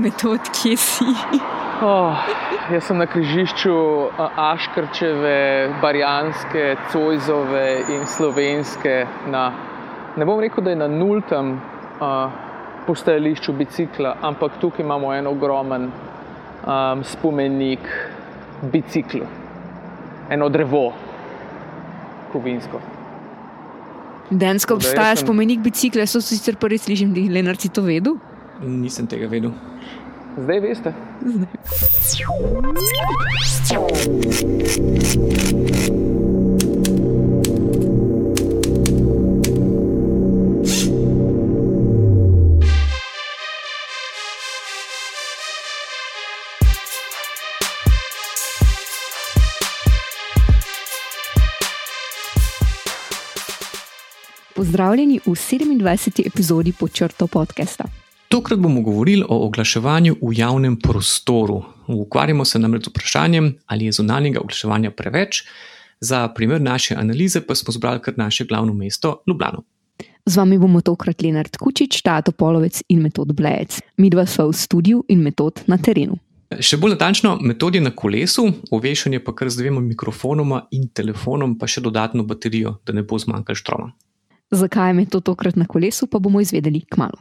metod, kje si. Oh, jaz sem na križišču Aškrčeve, Barjanske, Cojzove in Slovenske. Na, ne bom rekel, da je na nultem uh, postajališču bicikla, ampak tukaj imamo en ogromen um, spomenik biciklu, eno drevo, kovinsko. Densko obstaja sem... spomenik bicikla, so sicer prvi slišim, da je Leonard to vedel. Nisem tega vedel. Zdaj veste. Zdaj. Pozdravljeni v 27. epizodi Počrto podcasta. Tokrat bomo govorili o oglaševanju v javnem prostoru. Ukvarjamo se namreč z vprašanjem, ali je zunanjega oglaševanja preveč. Za primer naše analize pa smo zbrali kar naše glavno mesto, Ljubljano. Z vami bomo tokrat Lenard Kučič, Tato Polovec in Metod Blejec. Mi dva sva v studiu in Metod na terenu. Še bolj natančno, metod je na kolesu, ovešanje pa kar z dvema mikrofonoma in telefonom, pa še dodatno baterijo, da ne bo zmanjkalo štroma. Zakaj je to tokrat na kolesu, pa bomo izvedeli k malu.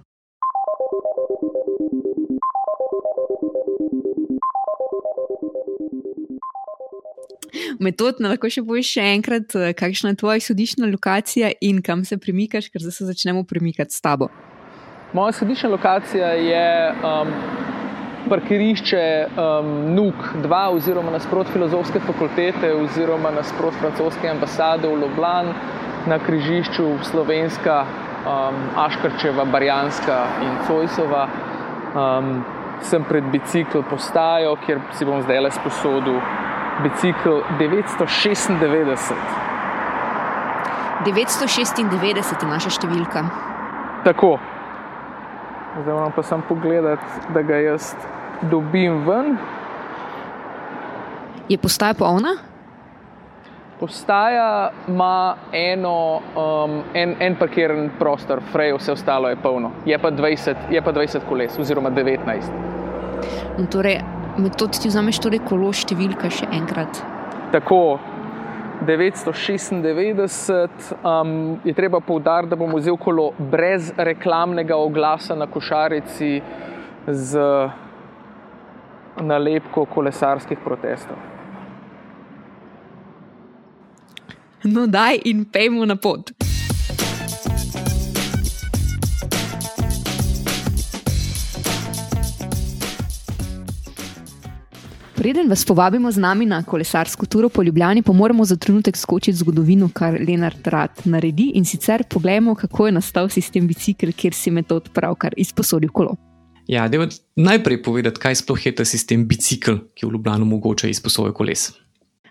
Metod, lahko še poveš še enkrat, eh, kakšna je tvoja izhodiščna lokacija in kam se premikaš, ker zdaj se začnemo premikati s tabo. Moja izhodiščna lokacija je um, parkirišče um, NUK 2, oziroma nasprot filozofske fakultete, oziroma nasprot francoske ambasade v Ljubljani na križišču Slovenska, um, Aškrčeva, Barjanska in Cojsova. Um, sem pred bicikl postajo, kjer si bom zdaj le sposodil bicikl 996. 996 je naša številka. Tako. Zdaj moram pa samo pogledati, da ga jaz dobim ven. Je postaja polna? Postaja ima eno, um, en, en parkiran prostor, frej, vse ostalo je polno. Je pa 20, je pa 20 koles, oziroma 19. No, torej, metod ti vzameš torej kolo številka še enkrat. Tako. 996 um, je treba poudariti, da bom vzel kolo brez reklamnega oglasa na košarici z nalepko kolesarskih protestov. No, daj in pejmo na pot. Preden vas povabimo z nami na kolesarsko turo po Ljubljani, pa moramo za trenutek skočiti zgodovino, kar Leonard rad naredi in sicer pogledamo, kako je nastal sistem bicikl, kjer si metod pravkar izposodil kolo. Ja, da je najprej povedati, kaj sploh je ta sistem bicikl, ki v Ljubljano omogoča izposojo koles.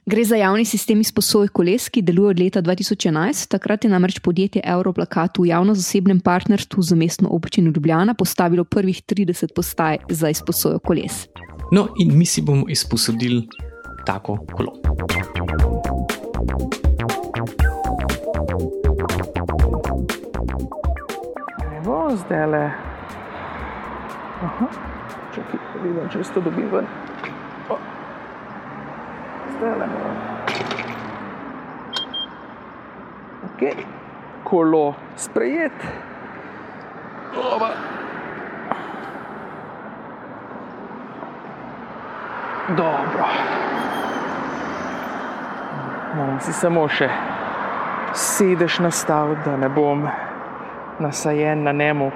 Gre za javni sistem izposoje koles, ki deluje od leta 2011. Takrat je namreč podjetje Europlakat v javno-zasebnem partnerstvu z mestno občino Ljubljana postavilo prvih 30 postaj za izposojo koles. No, in mi si bomo izposodili tako kolo. Evo, zdaj le. Čakaj, da vidim, če se to dobi ven zdaj le moram. Okay. Kolo sprejet. Oba. Dobro. Moram si samo še sedež nastaviti, da ne bom nasajen na nemo,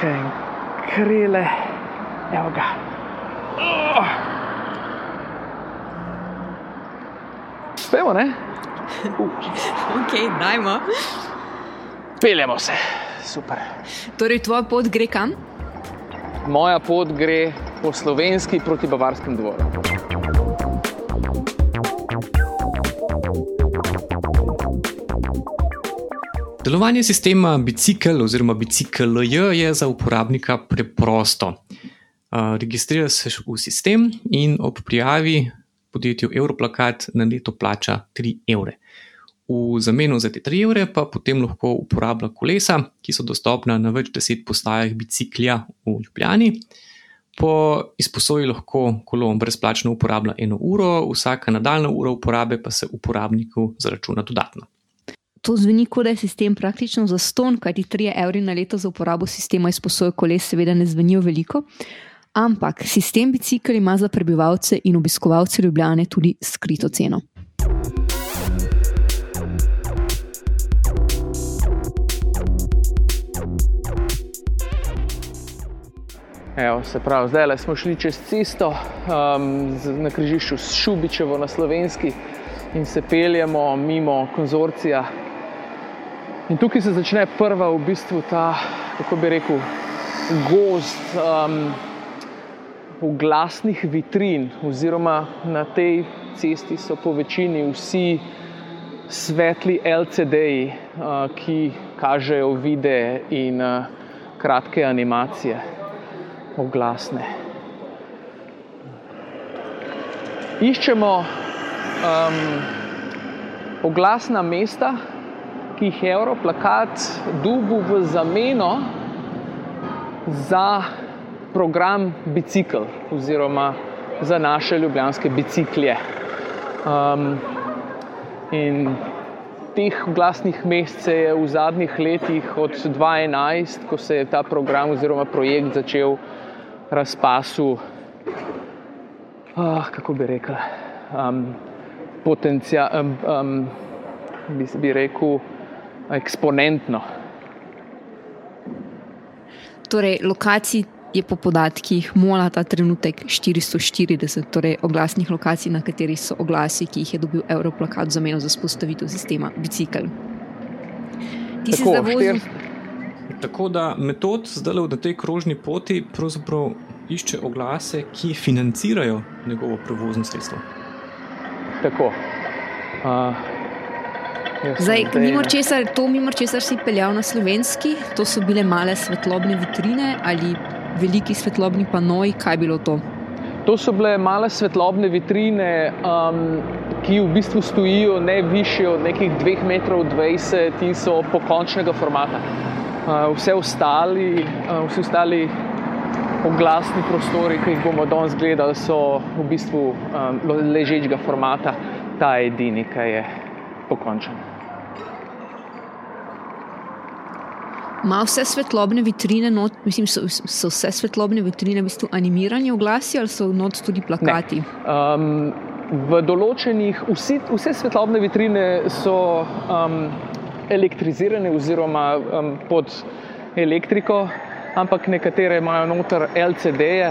kaj krele. Evo ga. Oh. Spemo, ne? ok, dajmo. Peljemo se, super. Torej, tvoja pot gre kam? Moja pot gre po slovenski proti bavarskim dvorom. Delovanje sistema bicikl oziroma bicikl je za uporabnika preprosto. Registrira se v sistem in ob prijavi podjetju Europlakat na leto plača 3 evre. V zameno za te 3 evre pa potem lahko uporablja kolesa, ki so dostopna na več deset postajah biciklja v Ljubljani. Po izposoji lahko kolo brezplačno uporablja eno uro, vsaka nadaljna ura uporabe pa se uporabniku zaračuna dodatno. To zveni kot da je sistem praktično zaston, kajti 3 evri na leto za uporabo sistema izposoje koles seveda ne zvenijo veliko. Ampak sistem bicikl ima za prebivalce in obiskovalce Ljubljane tudi skrito ceno. Evo, se pravi, zdaj smo šli čez cesto um, na križišču s Šubičevo na slovenski in se peljemo mimo konzorcija. In tukaj se začne prva v bistvu ta, kako bi rekel, gost um, glasnih vitrin, oziroma na tej cesti so po večini vsi svetli LCD-ji, uh, ki kažejo videe in uh, kratke animacije oglasne. Iščemo um, oglasna mesta, ki jih je Europlakat dubu v zameno za program Bicikl oziroma za naše ljubljanske biciklje. Um, in teh glasnih mest se je v zadnjih letih, od 2011, ko se je ta program oziroma projekt začel razpasu, ah, kako bi rekel, um, potencial, um, um, bi, bi rekel, eksponentno. Torej, lokacij je po podatkih Mola ta trenutek 440, torej oglasnih lokacij, na katerih so oglasi, ki jih je dobil Evroplakat za meno za spostavitev sistema Bicikl. Ti si zdaj vozil. Tako da metod zdaj na tej krožni poti pravzaprav išče oglase, ki financirajo njegovo prevozno sredstvo. Tako. Uh, zdaj, mimo česar, to, mimo česar si peljal na slovenski, to so bile male svetlobne vitrine ali veliki svetlobni panoji, kaj je bilo to? To so bile male svetlobne vitrine, um, ki v bistvu stojijo ne više od nekih 2,20 m in so pokončnega formata vse ostali, vsi ostali oglasni prostori, ki jih bomo danes gledali, so v bistvu ležečega formata, ta edini, ki je pokončen. Ma vse svetlobne vitrine, not, mislim, so, so vse svetlobne vitrine v bistvu animirani oglasi ali so not tudi plakati? Um, v določenih, vsi, vse svetlobne vitrine so um, elektrizirane oziroma um, pod elektriko, ampak nekatere imajo noter LCD-je,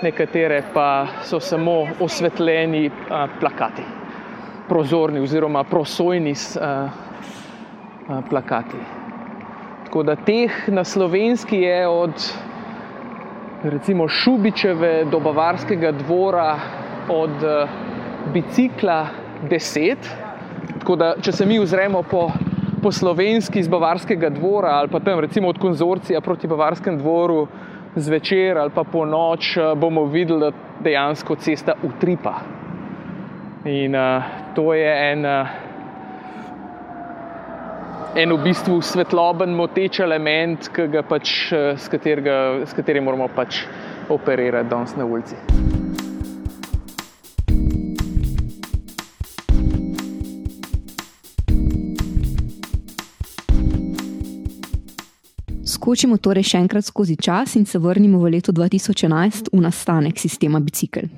nekatere pa so samo osvetljeni uh, plakati, prozorni oziroma prosojni uh, uh, plakati. Tako da teh na slovenski je od recimo Šubičeve do Bavarskega dvora, od uh, bicikla deset. Tako da, če se mi ozremo po po slovenski iz Bavarskega dvora ali pa tam recimo od konzorcija proti Bavarskem dvoru zvečer ali pa po noč eh, bomo videli, da dejansko cesta utripa. In uh, to je en, uh, en v bistvu svetloben, moteč element, pač, uh, s, katerega, s katerim moramo pač operirati danes na ulici. Skočimo torej še enkrat skozi čas in se vrnimo v leto 2011 v nastanek sistema Bicikl.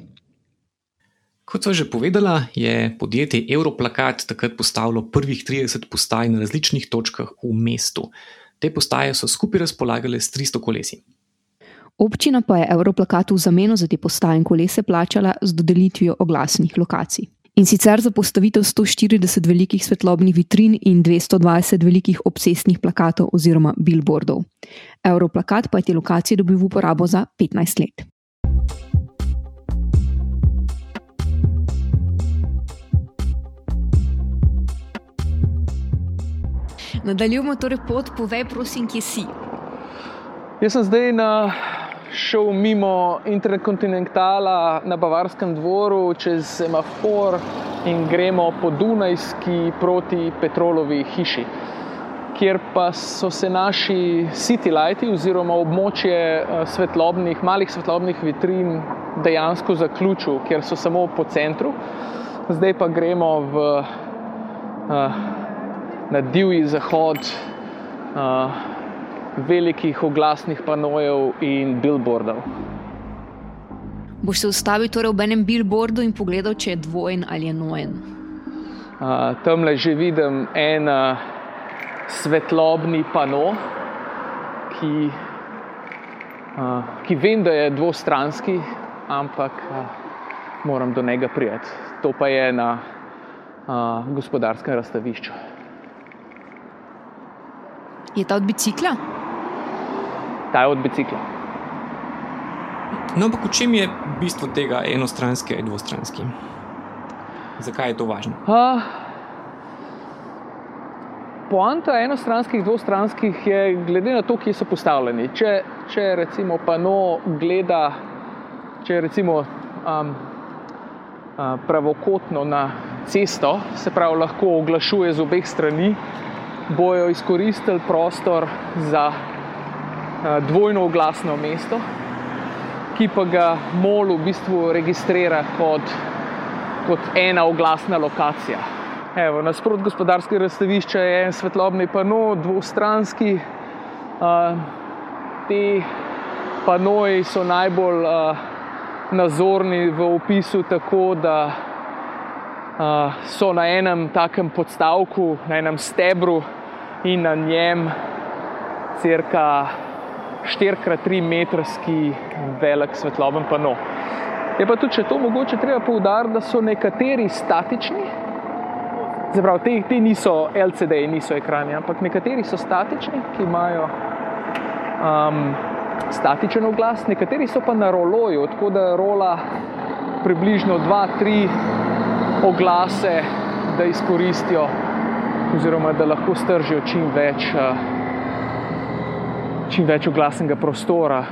Kot so že povedala, je podjetje Europlakat takrat postavilo prvih 30 postaj na različnih točkah v mestu. Te postaje so skupaj razpolagale s 300 kolesi. Občina pa je Europlakatu v zameno za te postaje in kolese plačala z dodelitvijo oglasnih lokacij. In sicer za postavitev 140 velikih svetlobnih vitrin in 220 velikih obsesnih plakatov oziroma billboardov. Europlakat pa je te lokacije dobil v uporabo za 15 let. Nadaljujemo torej pot, povej, prosim, kje si. Jaz sem zdaj na šel mimo Interkontinentala na Bavarskem dvoru čez semafor in gremo po Dunajski proti Petrolovi hiši, kjer pa so se naši city lighti oziroma območje eh, svetlobnih, malih svetlobnih vitrin dejansko zaključil, ker so samo po centru. Zdaj pa gremo v, uh, na divji zahod. Uh, velikih oglasnih panojev in billboardov. Boš se ustavil torej v enem billboardu in pogledal, če je dvojen ali enojen? Uh, tam le že vidim en uh, svetlobni pano, ki, uh, ki vem, da je dvostranski, ampak uh, moram do njega prijeti. To pa je na uh, gospodarskem razstavišču. Je ta od bicikla? ta je od bicikla. No, ampak v čem je bistvo tega enostranskega in dvostranskega? Zakaj je to važno? Uh, poanta enostranskih in dvostranskih je glede na to, kje so postavljeni. Če, če recimo pano gleda, če recimo um, uh, pravokotno na cesto, se pravi, lahko oglašuje z obeh strani, bojo izkoristili prostor za Eh, dvojno oglasno mesto, ki pa ga MOL v bistvu registrira kot, kot ena oglasna lokacija. Evo, nasprot gospodarskega razstavišča je en svetlobni pano, dvostranski. Uh, te panoji so najbolj uh, nazorni v opisu, tako da so na enem takem podstavku, na enem stebru in na njem crka 4x3 metrski velik svetloben pano. Je pa tudi, če to mogoče treba poudariti, da so nekateri statični, zaprav te, te niso LCD, niso ekrani, ampak nekateri so statični, ki imajo um, statičen oglas, nekateri so pa na roloju, tako da rola približno 2-3 oglase, da izkoristijo, oziroma da lahko stržijo čim več. Uh, čim več oglasnega prostora.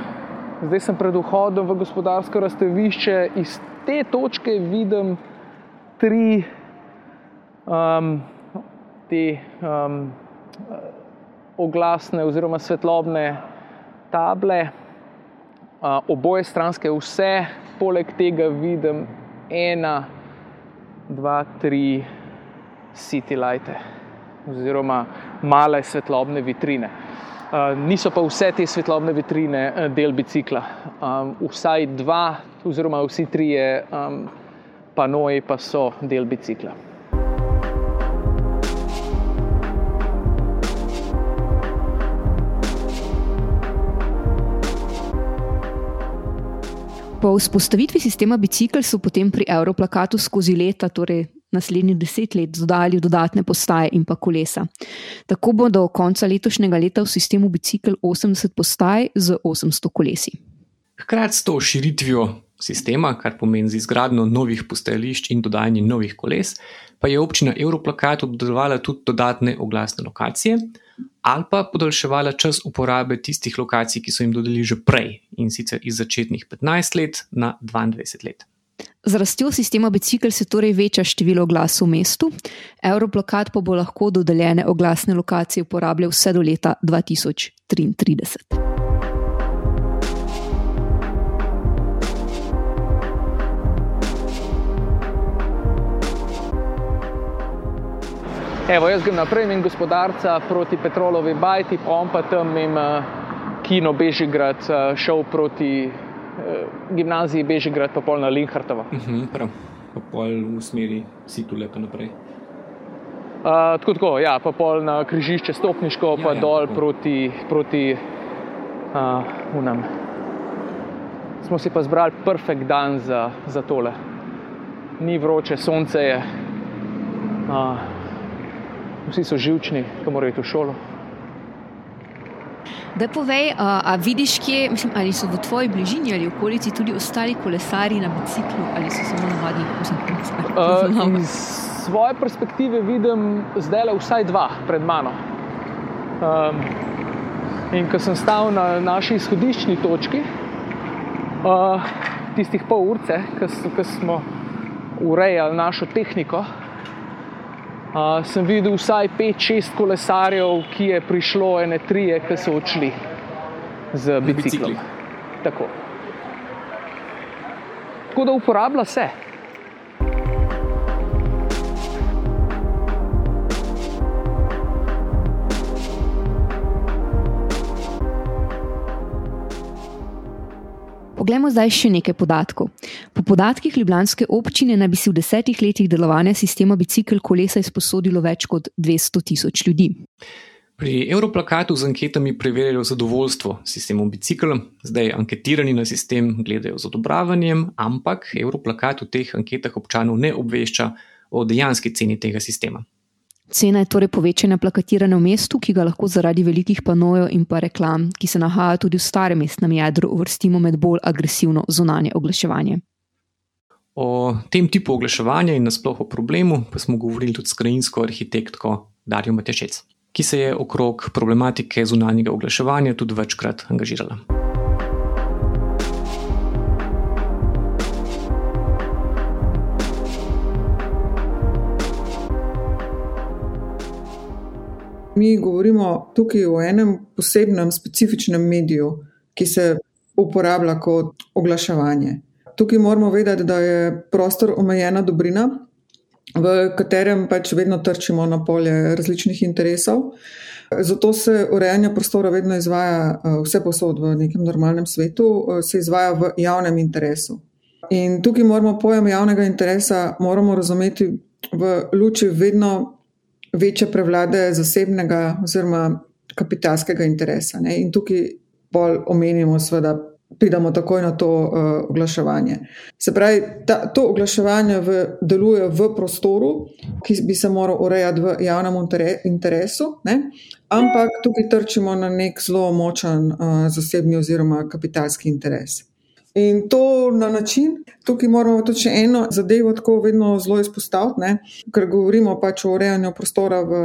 Zdaj sem pred vhodom v gospodarsko razstavišče, iz te točke vidim tri um, te um, oglasne oziroma svetlobne table, uh, oboje stranske, vse, poleg tega vidim ena, dva, tri city lighte oziroma male svetlobne vitrine. Eh, niso pa vse te svetlobne vitrine eh, del bicikla. Um, vsaj dva, oziroma vsi trije um, panoji pa so del bicikla. Po vzpostavitvi sistema bicikl so potem pri Europlakatu skozi leta, torej naslednjih deset let dodali dodatne postaje in pa kolesa. Tako bo do konca letošnjega leta v sistemu bicikl 80 postaj z 800 kolesi. Hkrati s to širitvijo sistema, kar pomeni z izgradnjo novih postajališč in dodajanjem novih koles, pa je občina Europlakat obdelovala tudi dodatne oglasne lokacije ali pa podaljševala čas uporabe tistih lokacij, ki so jim dodelili že prej in sicer iz začetnih 15 let na 22 let. Z rastjo sistema bicikl se torej veča število glasov v mestu, Evroplokat pa bo lahko dodeljene oglasne lokacije uporabljal vse do leta 2033. Evo, jaz grem naprej in gospodarca proti Petrolovi bajti, pa on pa tam im uh, kino Bežigrad uh, šel proti Eh, gimnaziji Bežigrad, pa pol na Linhartovo. Uh mhm, -huh, prav, pa pol v smeri Situle pa naprej. Uh, tako, tako, ja, pa pol na križišče stopniško, ja, pa ja, dol tako. proti, proti uh, Unam. Smo si pa zbrali perfekt dan za, za tole. Ni vroče, sonce je, uh, vsi so živčni, ko morajo iti v šolo. Da povej, a, a vidiš, kje, mislim, ali so v tvoji bližini ali okolici tudi ostali kolesari na biciklu ali so samo navadni kolesari? Iz svoje perspektive vidim zdaj le vsaj dva pred mano. Um, in ko sem stal na naši izhodiščni točki, Uh, tistih pol urce, ki smo urejali našo tehniko, uh, sem videl vsaj 5-6 kolesarjev, ki je prišlo, ene tri, ki so odšli z biciklom. Tako. Tako da uporablja se. Poglejmo zdaj še nekaj podatkov. Po podatkih Ljubljanske občine naj bi si v desetih letih delovanja sistema bicikl kolesa izposodilo več kot 200 tisoč ljudi. Pri Europlakatu z anketami preverjajo zadovoljstvo s sistemom bicikl, zdaj anketirani na sistem gledajo z odobravanjem, ampak Europlakat v teh anketah občanov ne obvešča o dejanski ceni tega sistema. Cena je torej povečana plakatirana v mestu, ki ga lahko zaradi velikih panojev in pa reklam, ki se nahajajo tudi v starem mestnem jedru, uvrstimo med bolj agresivno zunanje oglaševanje. O tem tipu oglaševanja in nasplošno o problemu pa smo govorili tudi s krajinsko arhitektko Darijo Matešec, ki se je okrog problematike zunanjega oglaševanja tudi večkrat angažirala. Mi govorimo tukaj o enem posebnem, specifičnem mediju, ki se uporablja kot oglaševanje. Tukaj moramo vedeti, da je prostor omejena dobrina, v katerem pač vedno trčimo na polje različnih interesov. Zato se urejanje prostora vedno izvaja, eh, vse posod v nekem normalnem svetu, eh, se izvaja v javnem interesu. In tukaj moramo pojem javnega interesa razumeti v luči vedno večje prevlade zasebnega oziroma kapitalskega interesa. Ne? In tukaj bolj omenimo, seveda, pridemo takoj na to uh, oglaševanje. Se pravi, ta, to oglaševanje v, deluje v prostoru, ki bi se moral urejati v javnem interesu, ne? ampak tukaj trčimo na nek zelo močen uh, zasebni oziroma kapitalski interes. In to na način, tukaj moramo tudi eno zadevo tako vedno zelo izpostaviti, ne? ker govorimo pač o urejanju prostora v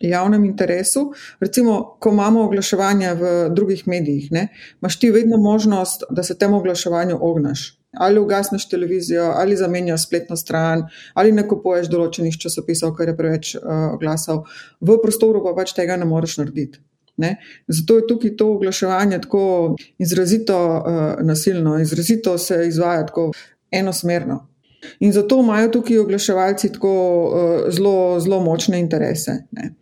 javnem interesu. Recimo, ko imamo oglaševanje v drugih medijih, ne? imaš ti vedno možnost, da se temu oglaševanju ognaš. Ali ugasneš televizijo, ali zamenjaš spletno stran, ali ne kupuješ določenih časopisov, ker je preveč uh, oglasov. V prostoru pa pač tega ne moreš narediti. Ne? Zato je tukaj to oglaševanje tako izrazito uh, nasilno, izrazito se izvaja tako enosmerno. In zato imajo tukaj oglaševalci tako uh, zelo, zelo močne interese, ne?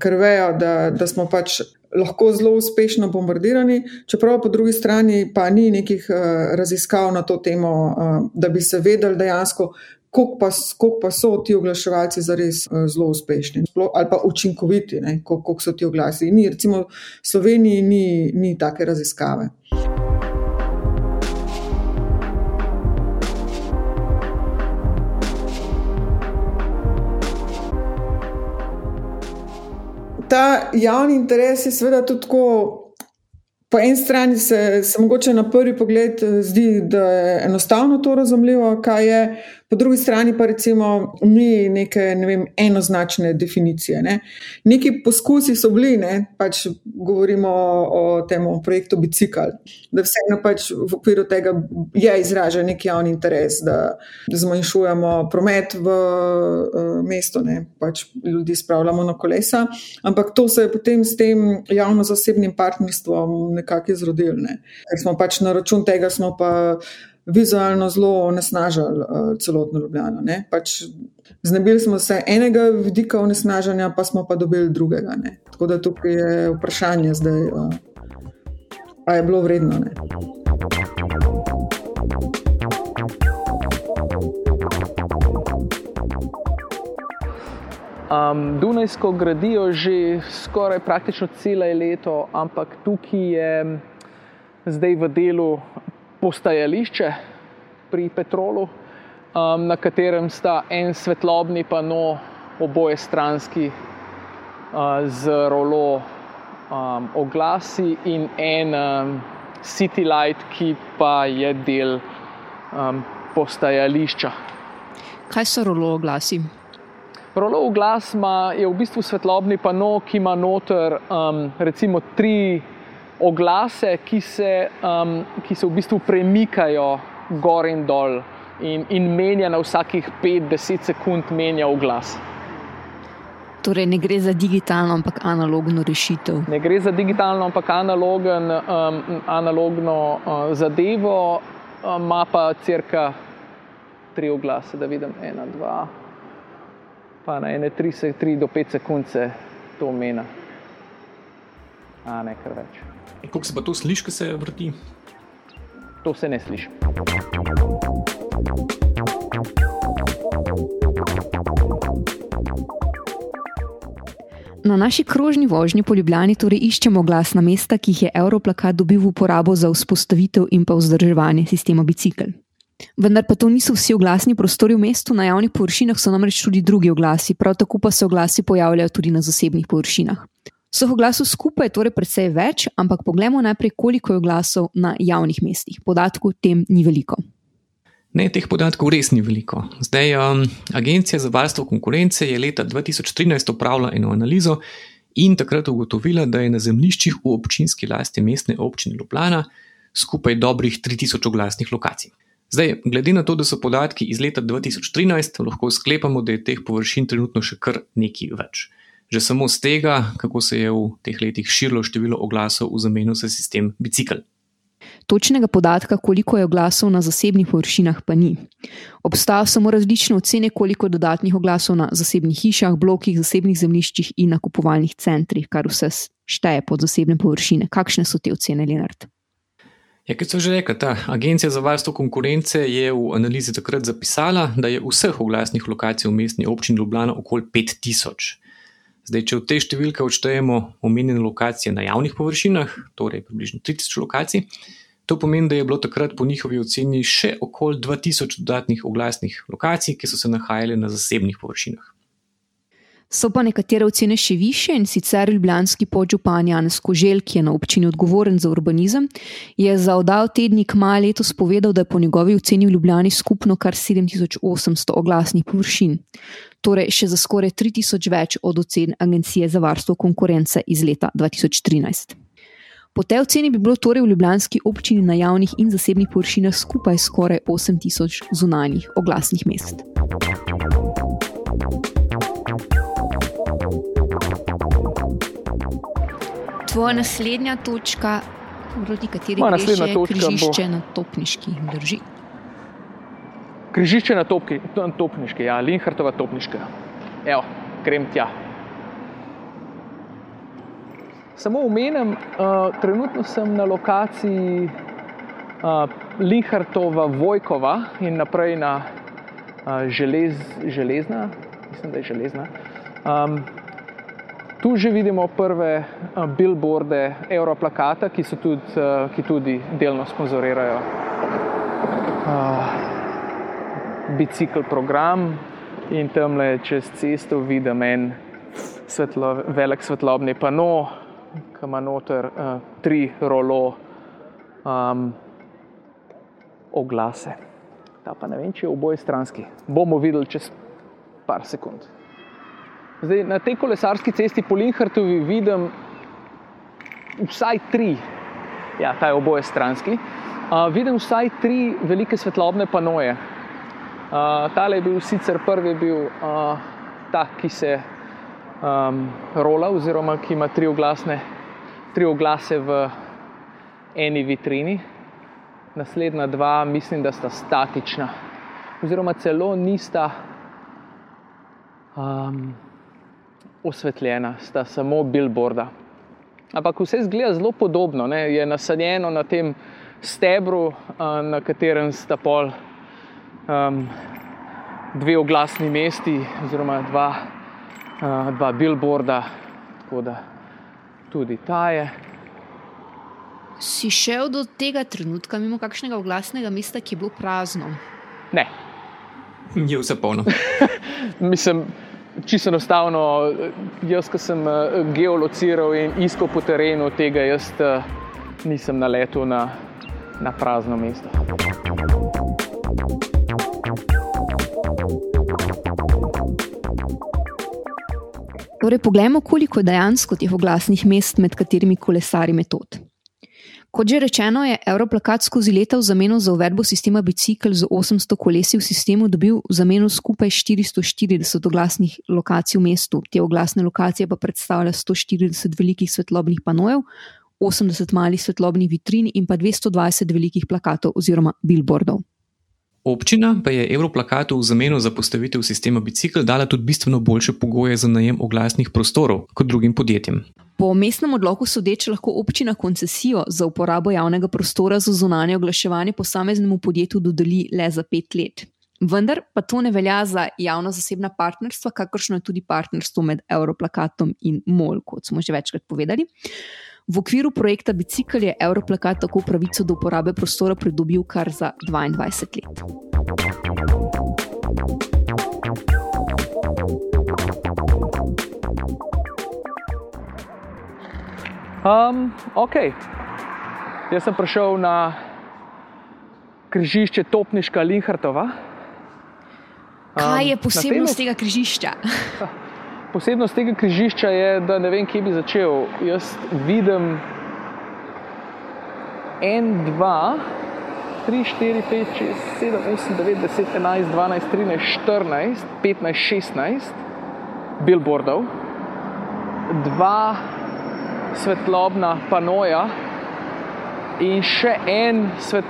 ker vejo, da, da smo pač. Lahko zelo uspešno bombardirani, čeprav po drugi strani pa ni nekih uh, raziskav na to temo, uh, da bi se vedeli dejansko, koliko pa, koliko pa so ti oglaševalci zares uh, zelo uspešni ali pa učinkoviti, koliko, koliko so ti oglasi. Ni, recimo v Sloveniji ni, ni take raziskave. Ta javni interes je seveda tudi tako. Po eni strani se, se mogoče na prvi pogled eh, zdi, da je enostavno to razumljivo, kaj je, Po drugi strani pa recimo ni neke ne vem, enoznačne definicije. Ne. Neki poskusi so bili, ne, pač govorimo o, o tem projektu Bicikl, da vseeno pač v okviru tega je izražen neki javni interes, da zmanjšujemo promet v uh, mestu, ne, pač ljudi spravljamo na kolesa, ampak to se je potem s tem javno-zasebnim partnerstvom nekako izrodilo, ne. ker smo pač na račun tega smo pa vizualno zelo onesnažili uh, celotno Ljubljano. Pač znebili smo se enega vidika onesnaženja, pa smo pa dobili drugega. Ne? Tako da tukaj je vprašanje zdaj, uh, ali je bilo vredno. Ne? Um, Dunajsko gradijo že skoraj praktično celo leto, ampak tukaj je zdaj v delu postajališče pri Petrolu, um, na katerem sta en svetlobni pano, oboje stranski, uh, z rolo um, oglasi in en um, City Light, ki pa je del um, postajališča. Kaj so rolo oglasi? Rolo oglas je v bistvu svetlobni pano, ki ima noter um, recimo tri oglase, ki se, um, ki se v bistvu premikajo gor in dol in, in menja na vsakih 5-10 sekund, menja oglas. Torej, ne gre za digitalno, ampak analogno rešitev. Ne gre za digitalno, ampak analogen, um, analogno uh, zadevo, ima um, pa crka tri oglase, da vidim ena, dva, pa na ene tri, se, tri do pet sekund se to mena. A ne kar več. Kako se pa to sliši, ko se vrti? To se ne sliši. Na naši krožni vožnji po Ljubljani torej iščemo glasna mesta, ki jih je Europlakat dobil v uporabo za vzpostavitev in pa vzdrževanje sistema bicikl. Vendar pa to niso vsi oglasni prostori v mestu, na javnih površinah so namreč tudi drugi oglasi, prav tako pa se oglasi pojavljajo tudi na zasebnih površinah. Vseh oglasov skupaj je torej precej več, ampak poglejmo najprej, koliko je oglasov na javnih mestih. Podatkov tem ni veliko. Ne, teh podatkov res ni veliko. Zdaj, um, Agencija za varstvo konkurence je leta 2013 opravila eno analizo in takrat ugotovila, da je na zemljiščih v občinski lasti mestne občine Ljubljana skupaj dobrih 3000 oglasnih lokacij. Zdaj, glede na to, da so podatki iz leta 2013, lahko sklepamo, da je teh površin trenutno še kar nekaj več. Že samo z tega, kako se je v teh letih širilo število oglasov v zameno za sistem bicikl. Točnega podatka, koliko je oglasov na zasebnih površinah, pa ni. Obstajajo samo različne ocene, koliko dodatnih oglasov na zasebnih hišah, blokih, zasebnih zemljiščih in nakupovalnih centrih, kar vse šteje pod zasebne površine. Kakšne so te ocene, Lenart? Ja, kot so že rekli, ta Agencija za varstvo konkurence je v analizi takrat zapisala, da je vseh oglasnih lokacij v mestni občini Ljubljana okoli 5000. Zdaj, če v te številke odštejemo omenjene lokacije na javnih površinah, torej približno 3000 lokacij, to pomeni, da je bilo takrat po njihovi oceni še okoli 2000 dodatnih oglasnih lokacij, ki so se nahajale na zasebnih površinah. So pa nekatere ocene še više in sicer ljubljanski podžupan Janez Kožel, ki je na občini odgovoren za urbanizem, je za oddal tednik Maj letos povedal, da je po njegovi oceni v Ljubljani skupno kar 7800 oglasnih površin, torej še za skoraj 3000 več od ocen Agencije za varstvo konkurence iz leta 2013. Po tej oceni bi bilo torej v ljubljanski občini na javnih in zasebnih površinah skupaj skoraj 8000 zunanjih oglasnih mest. Tvoja naslednja točka, proti kateri naslednja je točka bo- križišče na Topniški, drži. Križišče na topki, na topniški, ja, Linhartova topniška. Evo, grem tja. Samo omenim, uh, trenutno sem na lokaciji uh, Linhartova Vojkova in naprej na uh, želez, Železna, mislim, da je Železna. Um, tu že vidimo prve uh, billboarde Europlakata, ki, tudi, uh, ki tudi delno sponzorirajo uh, bicikl program in tam le čez cesto vidim en svetlo, velik svetlobni pano, ki ima noter uh, tri rolo um, oglase. Ta pa ne vem, če je oboje stranski. Bomo videli čez par sekund. Zdaj, na tej kolesarski cesti po Linhartovi vidim vsaj tri, ja, ta je oboje stranski, uh, vidim vsaj tri velike svetlobne panoje. Uh, tale je bil sicer prvi, bil uh, ta, ki se um, rola, oziroma ki ima tri, oglasne, tri oglase v eni vitrini. Naslednja dva, mislim, da sta statična, oziroma celo nista um, osvetljena, sta samo billboarda. Ampak vse zgleda zelo podobno, ne? je nasadjeno na tem stebru, na katerem sta pol um, dve oglasni mesti, oziroma dva, uh, dva billboarda, tako da tudi ta je. Si šel do tega trenutka mimo kakšnega oglasnega mesta, ki je bilo prazno? Ne, Je vse polno. mislim, čisto enostavno, jaz, ki sem eh, geolociral in iskal po terenu, tega jaz eh, nisem naletel na, na prazno mesto. Torej, poglejmo, koliko je dejansko teh oglasnih mest, med katerimi kolesari metod. Kot že rečeno, je Europlakat skozi leta v zameno za uvedbo sistema bicikl z 800 kolesi v sistemu dobil v zameno skupaj 440 oglasnih lokacij v mestu. Te oglasne lokacije pa predstavlja 140 velikih svetlobnih panojev, 80 malih svetlobnih vitrin in pa 220 velikih plakatov oziroma billboardov. Občina pa je Europlakatu v zameno za postavitev sistema bicikl dala tudi bistveno boljše pogoje za najem oglasnih prostorov kot drugim podjetjem. Po mestnem odloku sodeč lahko občina koncesijo za uporabo javnega prostora za zunanje oglaševanje posameznemu podjetju dodeli le za pet let. Vendar pa to ne velja za javno-zasebna partnerstva, kakršno je tudi partnerstvo med Europlakatom in MOL, kot smo že večkrat povedali. V okviru projekta Bicikl je Europlakat tako pravico do uporabe prostora pridobil kar za 22 let. Um, ok, jaz sem prišel na križišče Topniška Linhartova. Kaj je posebnost tega križišča? Posebnost tega križišča je, da ne vem, kje bi začel. Jaz vidim 1, 2, 3, 4, 5, 6, 7, 8, 9, 10, 11, 12, 13, 14, 15, 16 billboardov, dva svetlobna panoja in še en, svet,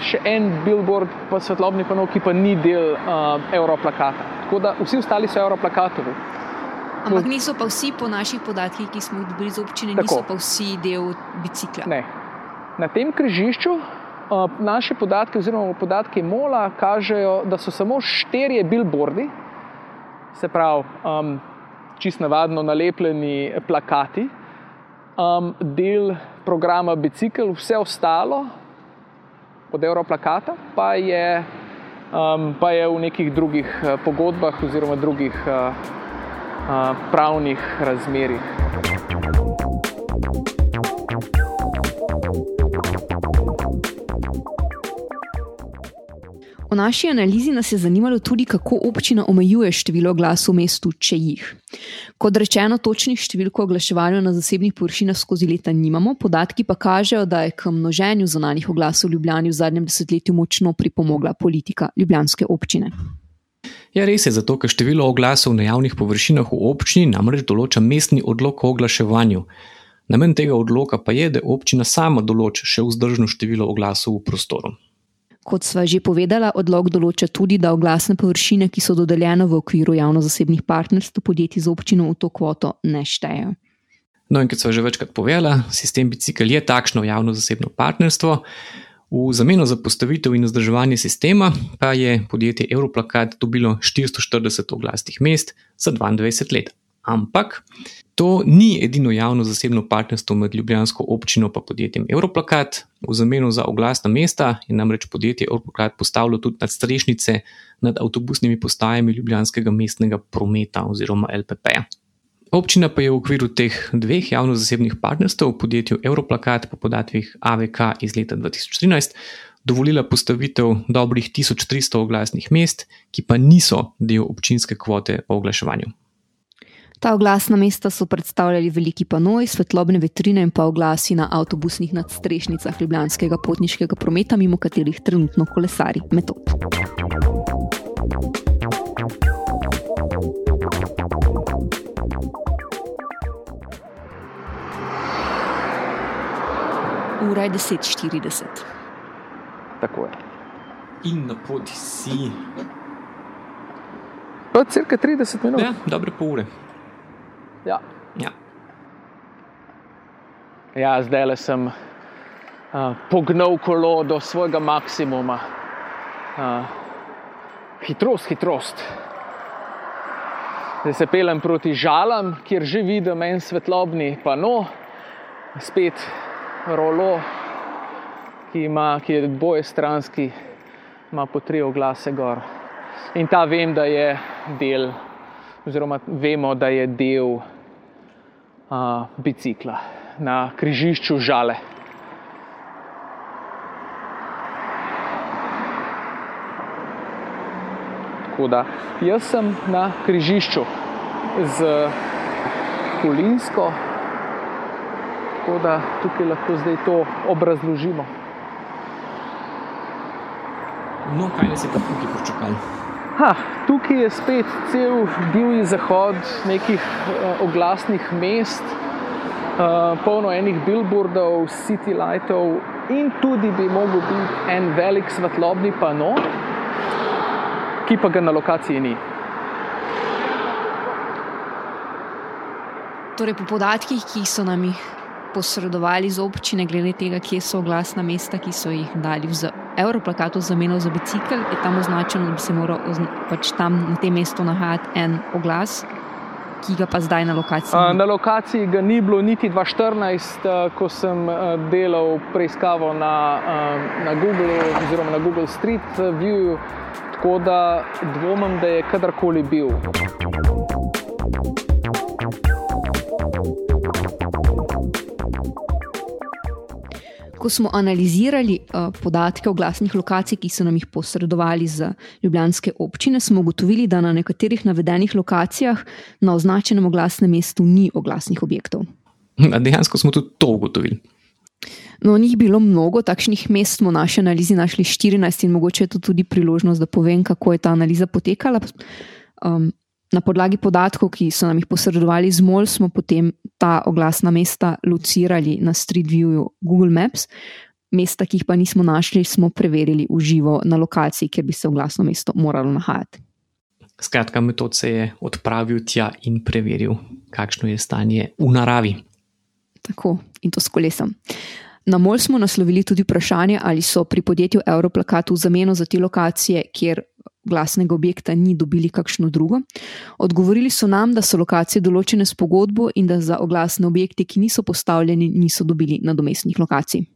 še en billboard, pa svetlobni pano, ki pa ni del uh, Europlakata. Tako da vsi ostali so Europlakatovi. Ampak niso pa vsi po naših podatkih, ki smo jih dobili iz občine, Tako. niso pa vsi del bicikla. Ne. Na tem križišču uh, naše podatke, oziroma podatke MOLA, kažejo, da so samo štirje billboardi, se pravi, um, čist navadno nalepljeni plakati, um, del programa Bicikl, vse ostalo od Europlakata pa je, um, pa je v nekih drugih uh, pogodbah oziroma drugih uh, pravnih razmerih. V naši analizi nas je zanimalo tudi, kako občina omejuje število glasov v mestu, če jih. Kot rečeno, točnih številk o oglaševanju na zasebnih površinah skozi leta nimamo, podatki pa kažejo, da je k množenju zonanih oglasov v Ljubljani v zadnjem desetletju močno pripomogla politika Ljubljanske občine. Ja, res je, zato ker število oglasov na javnih površinah v občini namreč določa mestni odlok o oglaševanju. Namen tega odloka pa je, da občina sama določa še vzdržno število oglasov v prostoru. Kot sva že povedala, odlog določa tudi, da oglasne površine, ki so dodeljene v okviru javno-zasebnih partnerstv podjetij z občino, v to kvoto ne štejejo. No, in kot sva že večkrat povedala, sistem bicikl je takšno javno-zasebno partnerstvo. V zameno za postavitev in vzdrževanje sistema pa je podjetje Europlakat dobilo 440 oglasnih mest za 22 let. Ampak to ni edino javno-zasebno partnerstvo med Ljubljansko občino in podjetjem Europlakat. V zameno za oglasna mesta je namreč podjetje Europlakat postavilo tudi nadstrešnice nad avtobusnimi postajami Ljubljanskega mestnega prometa oziroma LPP. Občina pa je v okviru teh dveh javno-zasebnih partnerstv v podjetju Europlakat po podatkih AVK iz leta 2013 dovolila postavitev dobrih 1300 oglasnih mest, ki pa niso del občinske kvote o oglaševanju. Ta oglasna mesta so predstavljali veliki panoji, svetlobne vetrine in pa oglasi na avtobusnih nadstrešnicah ljubljanskega potniškega prometa, mimo katerih trenutno kolesari metod. Ura je 10:40. Tako je. In na poti si. Pa cirka 30 minut. Ja, dobre pol ure. Ja. Ja. Ja, zdaj le sem uh, pognal kolo do svojega maksimuma. Uh, hitrost, hitrost. Zdaj se pelem proti žalam, kjer že vidim en svetlobni pano, spet rolo, ki, ima, ki je boje stranski, ima po tri oglase gor. In ta vem, da je del oziroma vemo, da je del uh, bicikla na križišču žale. Da jaz sem na križišču z Kulinsko Tako da tukaj lahko zdaj to obrazložimo. No, kaj nas je pa tukaj pričakalo? Ha, tukaj je spet cel divji zahod nekih uh, oglasnih mest, uh, polno enih billboardov, city lightov in tudi bi mogel biti en velik svetlobni pano, ki pa ga na lokaciji ni. Torej, po podatkih, ki so nam jih posredovali z občine, glede tega, kje so oglasna mesta, ki so jih dali v Evroplakatu za meno za bicikl, je tam označeno, da bi se moral pač tam na tem mestu nahajati en oglas, ki ga pa zdaj na lokaciji. Na lokaciji ga ni bilo niti 2014, ko sem delal preiskavo na, na Google oziroma na Google Street View, tako da dvomim, da je kadarkoli bil. Ko smo analizirali uh, podatke o glasnih lokacij, ki so nam jih posredovali za ljubljanske občine, smo ugotovili, da na nekaterih navedenih lokacijah na označenem oglasnem mestu ni oglasnih objektov. Dejansko smo tudi to ugotovili. No, njih bilo mnogo, takšnih mest smo v naši analizi našli 14 in mogoče je to tudi priložnost, da povem, kako je ta analiza potekala. Um, Na podlagi podatkov, ki so nam jih posredovali z MOL, smo potem ta oglasna mesta locirali na Street View Google Maps. Mesta, ki jih pa nismo našli, smo preverili v živo na lokaciji, kjer bi se oglasno mesto moralo nahajati. Skratka, metod se je odpravil tja in preveril, kakšno je stanje v naravi. Tako in to s kolesom. Na MOL smo naslovili tudi vprašanje, ali so pri podjetju Europlakat v zameno za te lokacije, kjer glasnega objekta ni dobili kakšno drugo. Odgovorili so nam, da so lokacije določene s pogodbo in da za oglasne objekte, ki niso postavljeni, niso dobili nadomestnih lokacij.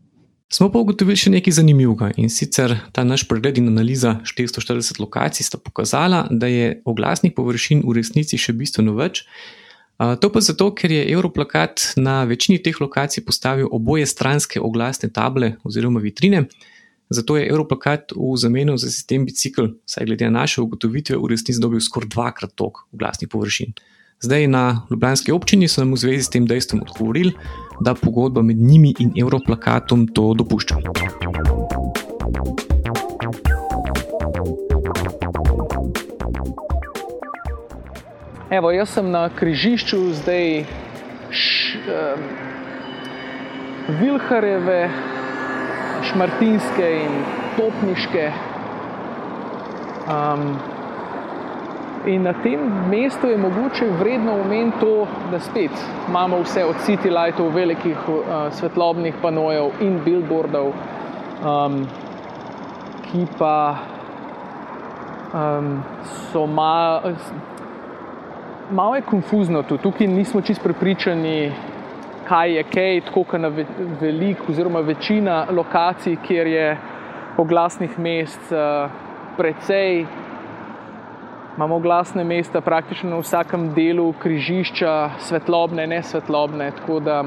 Smo pa ugotovili še nekaj zanimivega in sicer ta naš pregled in analiza 440 lokacij sta pokazala, da je oglasnih površin v resnici še bistveno več. To pa zato, ker je Europlakat na večini teh lokacij postavil oboje stranske oglasne table oziroma vitrine, Zato je Europlakat v zameno za sistem bicikl, saj glede na naše ugotovitve, v resnici dobil skoraj dvakrat toliko oglasnih površin. Zdaj na Ljubljanski občini so nam v zvezi s tem dejstvom odgovorili, da pogodba med njimi in Europlakatom to dopušča. Evo, jaz sem na križišču zdaj š, um, Vilhareve šmartinske in topniške. Um, in na tem mestu je mogoče vredno omeniti to, da spet imamo vse od city lightov, velikih uh, svetlobnih panojev in billboardov, um, ki pa um, so malo. Malo je konfuzno tu, tukaj nismo čisto prepričani, kaj je kaj, tako kot na velik, oziroma večina lokacij, kjer je oglasnih mest uh, precej. Imamo glasne mesta praktično na vsakem delu križišča, svetlobne, ne svetlobne. Tako da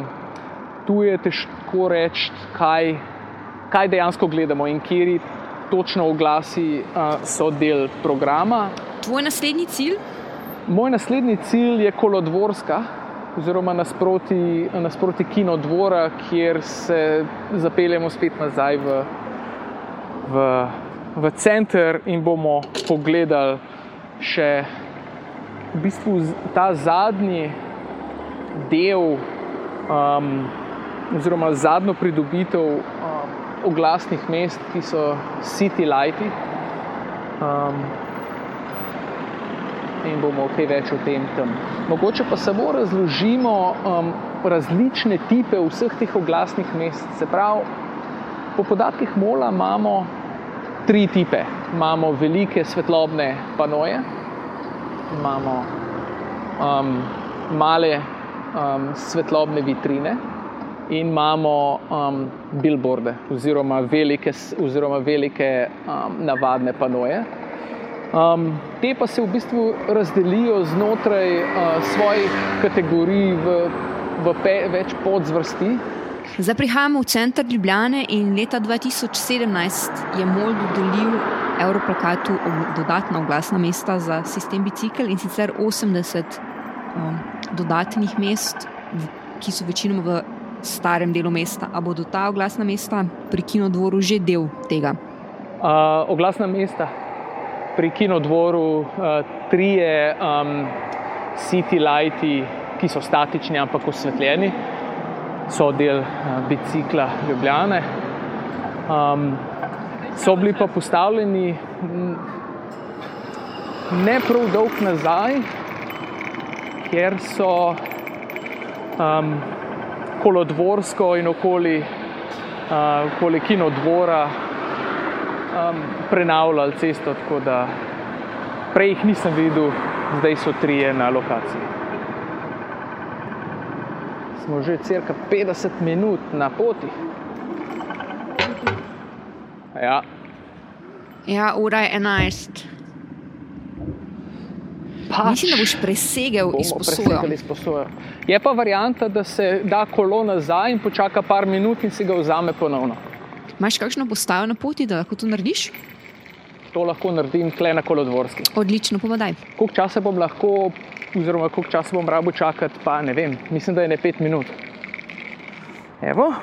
tu je težko reči, kaj, kaj dejansko gledamo in kje točno oglasi uh, so del programa. Tvoj naslednji cilj? Moj naslednji cilj je kolodvorska oziroma nasproti, nasproti kino dvora, kjer se zapeljemo spet nazaj v, v, v center in bomo pogledali še v bistvu ta zadnji del, um, oziroma zadnjo pridobitev um, oglasnih mest, ki so City Lighti. Um, in bomo kaj več o tem tam. Mogoče pa samo razložimo um, različne tipe vseh teh oglasnih mest. Se pravi, po podatkih Mola imamo tri tipe. Imamo velike svetlobne panoje, imamo um, male um, svetlobne vitrine in imamo um, billboarde oziroma velike, oziroma velike um, navadne panoje. Um, te pa se v bistvu razdelijo znotraj uh, svojih kategorij v, v pe, več podzvrsti. Zdaj prihajamo v center Ljubljane in leta 2017 je MOL dodelil Evroplakatu dodatna oglasna mesta za sistem bicikl in sicer 80 um, dodatnih mest, ki so večinoma v starem delu mesta. A bodo ta oglasna mesta pri kinodvoru že del tega? Uh, oglasna mesta pri kinodvoru, uh, trije um, city lighti, ki so statični, ampak osvetljeni, so del uh, bicikla Ljubljane. Um, so bili pa postavljeni ne prav dolg nazaj, ker so um, kolodvorsko in okoli, uh, okoli kinodvora um, prenavljali cesto, tako da prej jih nisem videl, zdaj so trije na lokaciji. Smo že cirka 50 minut na poti. Ja, Ja, ura je 11. pač. Mislim, da boš presegel izposojo. Je pa varijanta, da se da kolo nazaj in počaka par minut in si ga vzame ponovno. Imaš kakšno postajo na poti, da lahko to narediš? To lahko naredim tle na kolodvorski. Odlično, povedaj. Koliko časa bom lahko, oziroma koliko časa bom rabo čakati, pa ne vem, mislim, da je ne pet minut. Evo,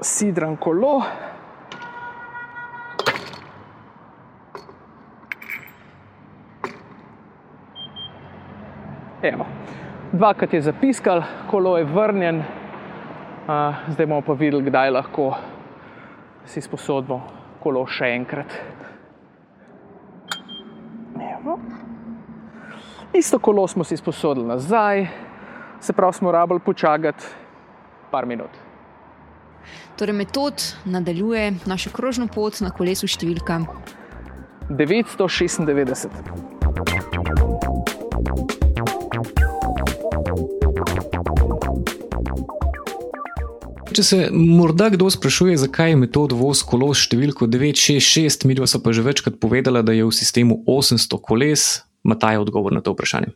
sidram kolo. Evo. Dvakrat je zapiskal, kolo je vrnjen, uh, zdaj bomo pa videli, kdaj lahko si sposodimo kolo še enkrat. Evo. Isto kolo smo si sposodili nazaj, se pravi, smo rabili počakati par minut. Torej, metod nadaljuje našo krožno pot na kolesu številka 996. Če se morda kdo sprašuje, zakaj je metod voz kolo s številko 966, mi pa so pa že večkrat povedala, da je v sistemu 800 koles, Mataj je odgovor na to vprašanje.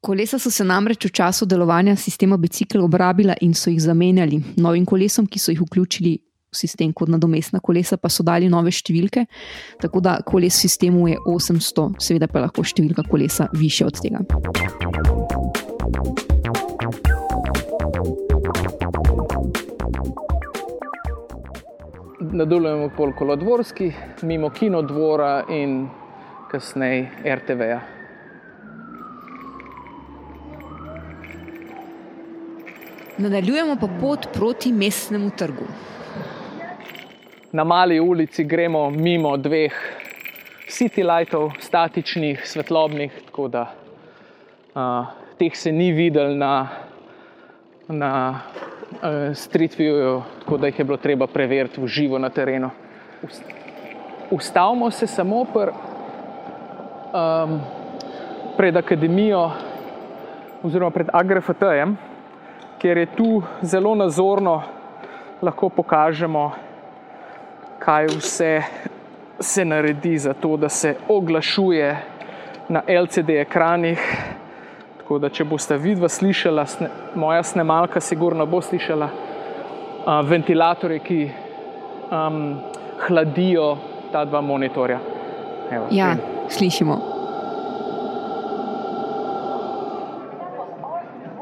Kolesa so se namreč v času delovanja sistema bicikl obrabila in so jih zamenjali. Novim kolesom, ki so jih vključili v sistem kot nadomestna kolesa, pa so dali nove številke, tako da koles v sistemu je 800, seveda pa je lahko številka kolesa više od tega. Nadaljujemo pol kolodvorski, mimo kinodvora in kasneje RTV-ja. Nadaljujemo pa pot proti mestnemu trgu. Na mali ulici gremo mimo dveh city lightov, statičnih, svetlobnih, tako da uh, teh se ni videl na, na uh, street viewju, tako da jih je bilo treba preveriti v živo na terenu. Ust- Ustavimo se samo pr, um, pred akademijo, oziroma pred AGRFT-jem, ker je tu zelo nazorno lahko pokažemo, kaj vse se naredi za to, da se oglašuje na LCD ekranih. Tako da, če boste vidva slišala, sne, moja snemalka sigurno bo slišala uh, ventilatorje, ki um, hladijo ta dva monitorja. Evo, Ja, in slišimo.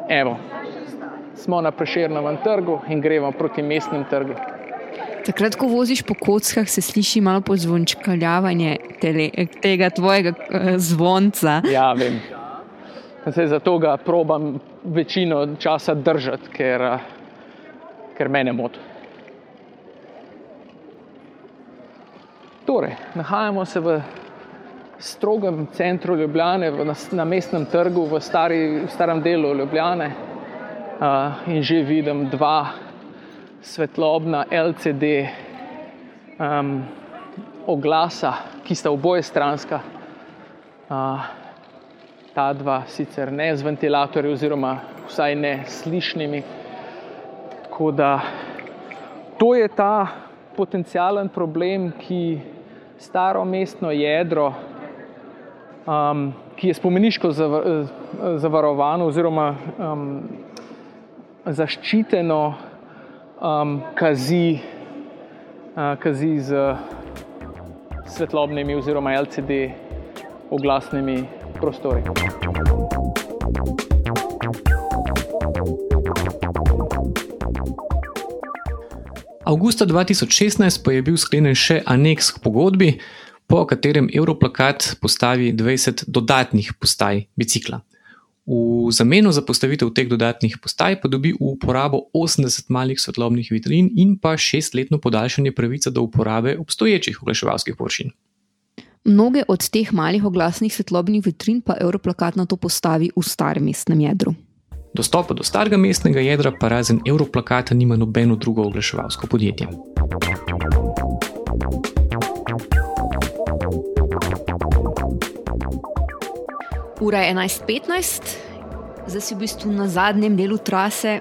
Evo, smo na Prešernovem trgu in gremo proti mestnem trgu. Takrat, ko voziš po kockah, se sliši malo pozvončkaljavanje tele, tega tvojega eh, zvonca. Ja, vem. Zdaj, zato ga probam večino časa držati, ker, eh, ker me ne moti. Torej, nahajamo se v strogem centru Ljubljane, v, na, na mestnem trgu, v, stari, v starem delu Ljubljane. Uh, in že vidim dva svetlobna LCD um, oglasa, ki sta oboje stranska. Uh, ta dva sicer ne z ventilatorji, oziroma vsaj ne slišnimi. Tako da to je ta potencijalen problem, ki staro mestno jedro, um, ki je spomeniško zava- zavarovano oziroma um, zaščiteno, um, kazi, uh, kazi z svetlobnimi oziroma LCD oglasnimi prostori. Augusta 2016 pa je bil sklenjen še aneks k pogodbi, po katerem Europlakat postavi 20 dodatnih postaj bicikla. V zameno za postavitev teh dodatnih postaj pa dobi v uporabo 80 malih svetlobnih vitrin in pa šestletno podaljšanje pravice do uporabe obstoječih oglaševalskih površin. Mnoge od teh malih oglasnih svetlobnih vitrin pa Europlakat na to postavi v starem mestnem jedru. Dostopa do starega mestnega jedra pa razen Europlakata nima nobeno drugo oglaševalsko podjetje. Ura je 11:15, zdaj si v bistvu na zadnjem delu trase.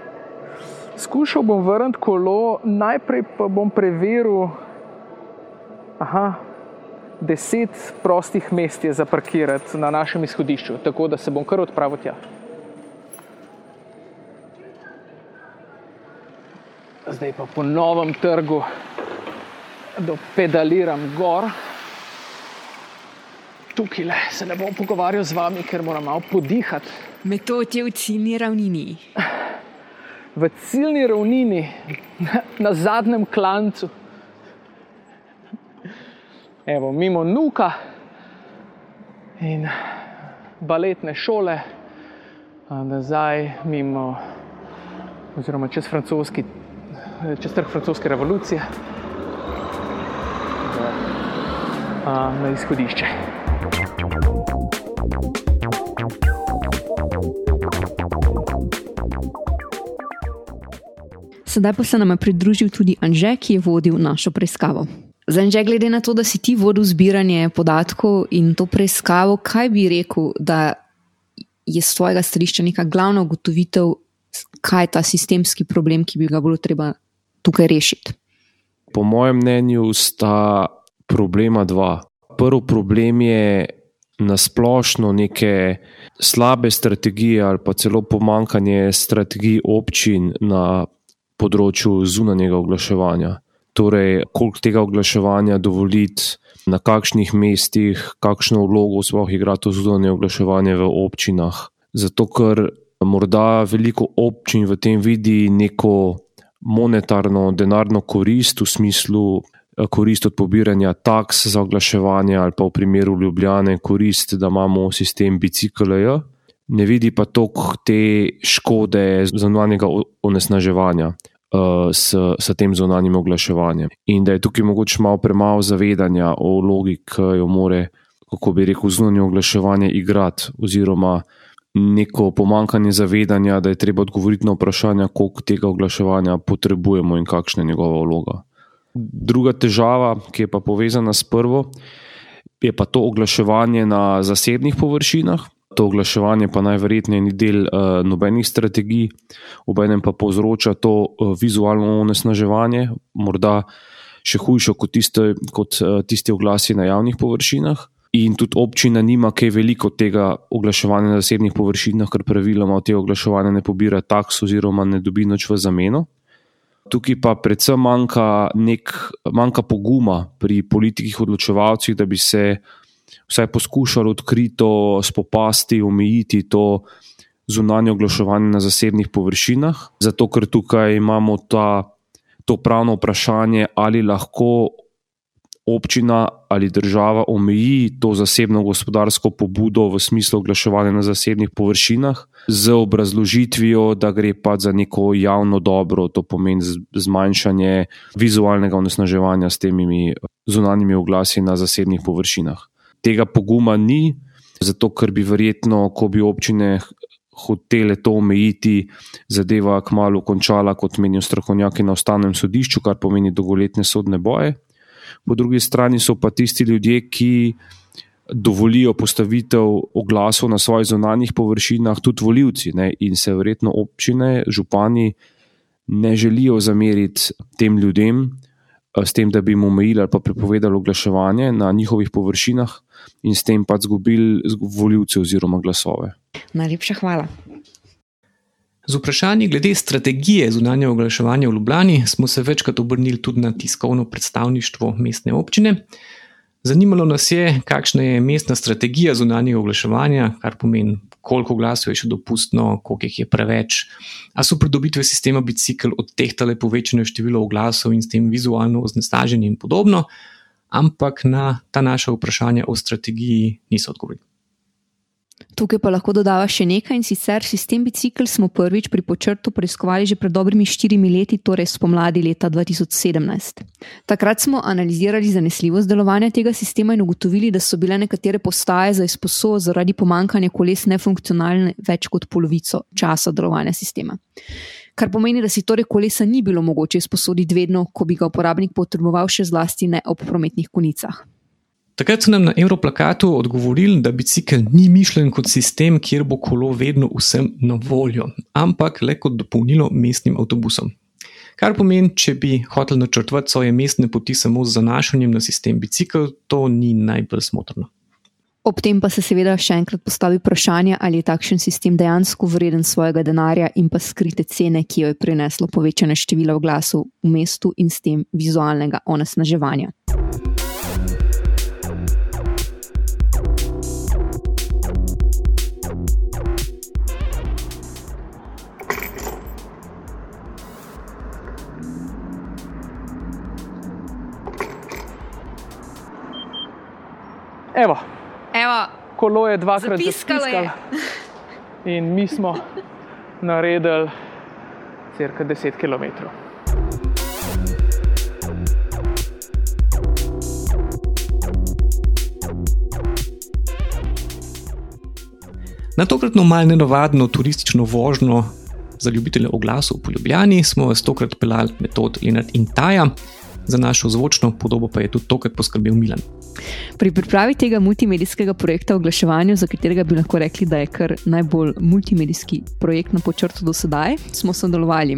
Skušal bom vrniti kolo, najprej pa bom preveril, da deset prostih mest je za parkirati na našem izhodišču, tako da se bom kar odpravil tja. Zdaj pa po novem trgu, da pedaliram gor tukaj le, se ne bom pogovarjal z vami, ker moram malo podihati. Metod je v ciljni ravnini. V ciljni ravnini, na, na zadnjem klancu. Evo, mimo Nuka in baletne šole, nazaj mimo, oziroma čez, čez trg francoske revolucije, na izhodišče. Sedaj pa se nam je pridružil tudi Anže, ki je vodil našo preiskavo. Za Anže, glede na to, da si ti vodil zbiranje podatkov in to preiskavo, kaj bi rekel, da je z tvojega stališča neka glavna ugotovitev, kaj je ta sistemski problem, ki bi ga bilo treba tukaj rešiti? Po mojem mnenju sta problema dva. Prvi problem je nasplošno neke slabe strategije ali pa celo pomankanje strategij občin na področju zunanjega oglaševanja. Torej, koliko tega oglaševanja dovoliti, na kakšnih mestih, kakšno vlogo sploh igra to zunanje oglaševanje v občinah. Zato, ker morda veliko občin v tem vidi neko monetarno, denarno korist v smislu eh, korist od pobiranja taks za oglaševanje ali pa v primeru Ljubljane korist, da imamo sistem bicikleja ne vidi pa toliko te škode zunanjega onesnaževanja. Uh, s, s tem zunanjim oglaševanjem. In da je tukaj mogoče malo premalo zavedanja o vlogi, ki jo more, kako bi rekel, zunanje oglaševanje igrati, oziroma neko pomankanje zavedanja, da je treba odgovoriti na vprašanja, koliko tega oglaševanja potrebujemo in kakšna je njegova vloga. Druga težava, ki je pa povezana s prvo, je pa to oglaševanje na zasebnih površinah to oglaševanje pa najverjetneje ni del uh, nobenih strategij, obenem pa povzroča to uh, vizualno onesnaževanje, morda še hujše kot, tiste, kot uh, tisti oglasi na javnih površinah. In tudi občina nima kaj veliko tega oglaševanja na zasebnih površinah, ker praviloma od tega oglaševanja ne pobira taks oziroma ne dobi nič v zameno. Tukaj pa predvsem manjka, nek, manjka poguma pri politikih odločevalcih, da bi se vsaj poskušali odkrito spopasti, omejiti to zunanje oglaševanje na zasebnih površinah. Zato, ker tukaj imamo ta, to pravno vprašanje, ali lahko občina ali država omeji to zasebno gospodarsko pobudo v smislu oglaševanja na zasebnih površinah. Z obrazložitvijo, da gre pa za neko javno dobro, to pomeni zmanjšanje vizualnega onesnaževanja s temi zunanjimi oglasi na zasebnih površinah tega poguma ni, zato ker bi verjetno, ko bi občine hotele to omejiti, zadeva kmalo končala, kot menijo strokovnjaki na ustavnem sodišču, kar pomeni dolgoletne sodne boje. Po drugi strani so pa tisti ljudje, ki dovolijo postavitev oglasov na svojih zonanjih površinah, tudi voljivci ne? in se verjetno občine, župani ne želijo zameriti tem ljudem, Eh, s tem, da bi jim omejili ali pa prepovedali oglaševanje na njihovih površinah in s tem pa izgubili voljivce oziroma glasove. Najlepša hvala. Z vprašanji glede strategije zunanja oglaševanja v Ljubljani smo se večkrat obrnili tudi na tiskovno predstavništvo mestne občine. Zanimalo nas je, kakšna je mestna strategija zunanjega oglaševanja, kar pomeni, koliko glasov je še dopustno, koliko jih je preveč. A so pridobitve sistema bicikl odtehtale povečanje števila oglasov in s tem vizualno označenje in podobno, ampak na ta naša vprašanja o strategiji niso odgovorili. Tukaj pa lahko dodava še nekaj in sicer sistem bicikl smo prvič pri počrtu preiskovali že pred dobrimi štirimi leti, torej spomladi leta 2017. Takrat smo analizirali zanesljivost delovanja tega sistema in ugotovili, da so bile nekatere postaje za izposojo zaradi pomankanja koles nefunkcionalne več kot polovico časa delovanja sistema. Kar pomeni, da si torej kolesa ni bilo mogoče izposoditi vedno, ko bi ga uporabnik potreboval, še zlasti ne ob prometnih konicah. Takrat so nam na Evroplakatu odgovorili, da bicikl ni mišljen kot sistem, kjer bo kolo vedno vsem na voljo, ampak le kot dopolnilo mestnim avtobusom. Kar pomeni, če bi hotel načrtovati svoje mestne poti samo z zanašanjem na sistem bicikl, to ni najbolj smotrno. Ob tem pa se seveda še enkrat postavi vprašanje, ali je takšen sistem dejansko vreden svojega denarja in pa skrite cene, ki jo je prineslo povečanje števila oglasov v mestu in s tem vizualnega onesnaževanja. Evo. Evo, Kolo je dvakrat Zapiskalo je. In mi smo naredili cirka 10 km. Na tokratno malce nenavadno turistično vožnjo za ljubitelje oglasov po Ljubljani smo vas tokrat pelali metod Lenart in Taja, za našo zvočno podobo pa je tudi tokrat poskrbel Milan. Pri pripravi tega multimedijskega projekta o oglaševanju, za katerega bi lahko rekli, da je kar najbolj multimedijski projekt na počrtu do sedaj, smo sodelovali.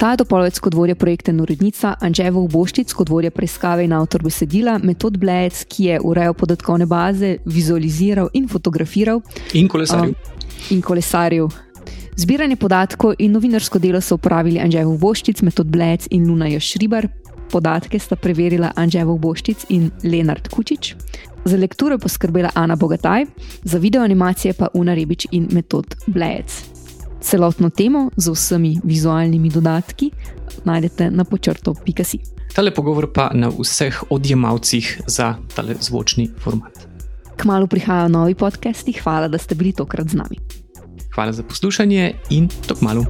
Ta dopolovec kot vodja projekta in urednica, Anževo Boščic kot vodja preiskave in avtor besedila, metod Blejec, ki je urejal podatkovne baze, vizualiziral in fotografiral. In kolesarju. Um, in kolesarju. Zbiranje podatkov in novinarsko delo so uporabili Anževo Boščic, metod Blejec in Luna Jošribar. Podatke sta preverila Anževo Boščic in Lenard Kučič. Za lekturo je poskrbela Ana Bogataj, za video animacije pa Una Rebič in metod Blejec. Celotno temo z vsemi vizualnimi dodatki najdete na počrtu.si. Tale pogovor pa na vseh odjemalcih za tale zvočni format. Kmalo prihajajo novi podcasti, hvala, da ste bili tokrat z nami. Hvala za poslušanje in tok malu.